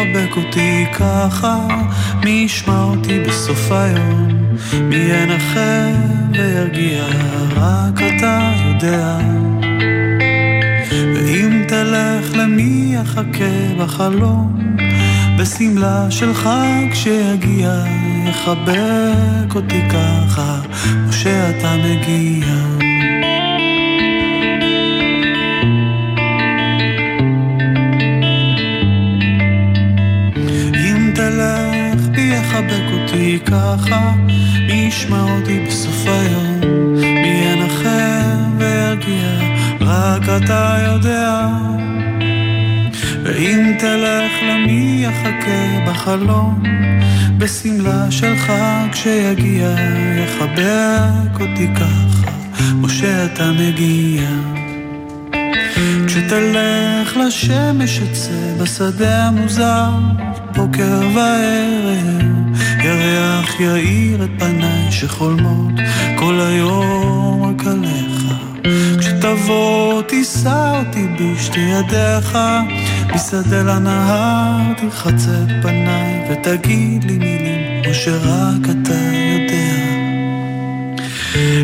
יחבק אותי ככה? מי ישמע אותי בסוף היום? מי ינחם וירגיע? רק אתה יודע. ואם תלך למי יחכה בחלום? בשמלה של חג שיגיע, יחבק אותי ככה, או שאתה מגיע. בי יחבק אותי ככה, מי ישמע אותי בסוף היום? מי ינחם וירגיע? רק אתה יודע. ואם תלך למי יחכה בחלום, בשמלה של חג שיגיע, יחבק אותי ככה, כמו שאתה מגיע. כשתלך לשמש אצא בשדה המוזר, בוקר וערב, יאיר את פניי שחולמות כל היום רק עליך. כשתבוא תישא אותי בשתי ידיך, משדה לנהר תרחץ את פניי ותגיד לי מילים כמו שרק אתה יודע.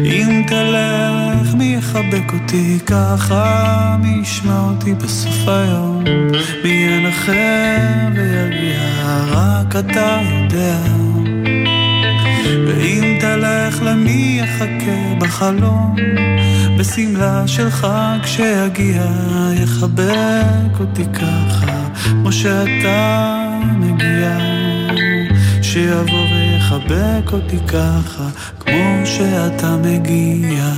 אם תלך מי יחבק אותי ככה, מי ישמע אותי בסוף היום, מי ינחם וירגיע, רק אתה יודע. ואם תלך למי יחכה בחלום, בשמלה של חג שיגיע, יחבק אותי ככה, כמו שאתה מגיע. שיבוא ויחבק אותי ככה, כמו שאתה מגיע.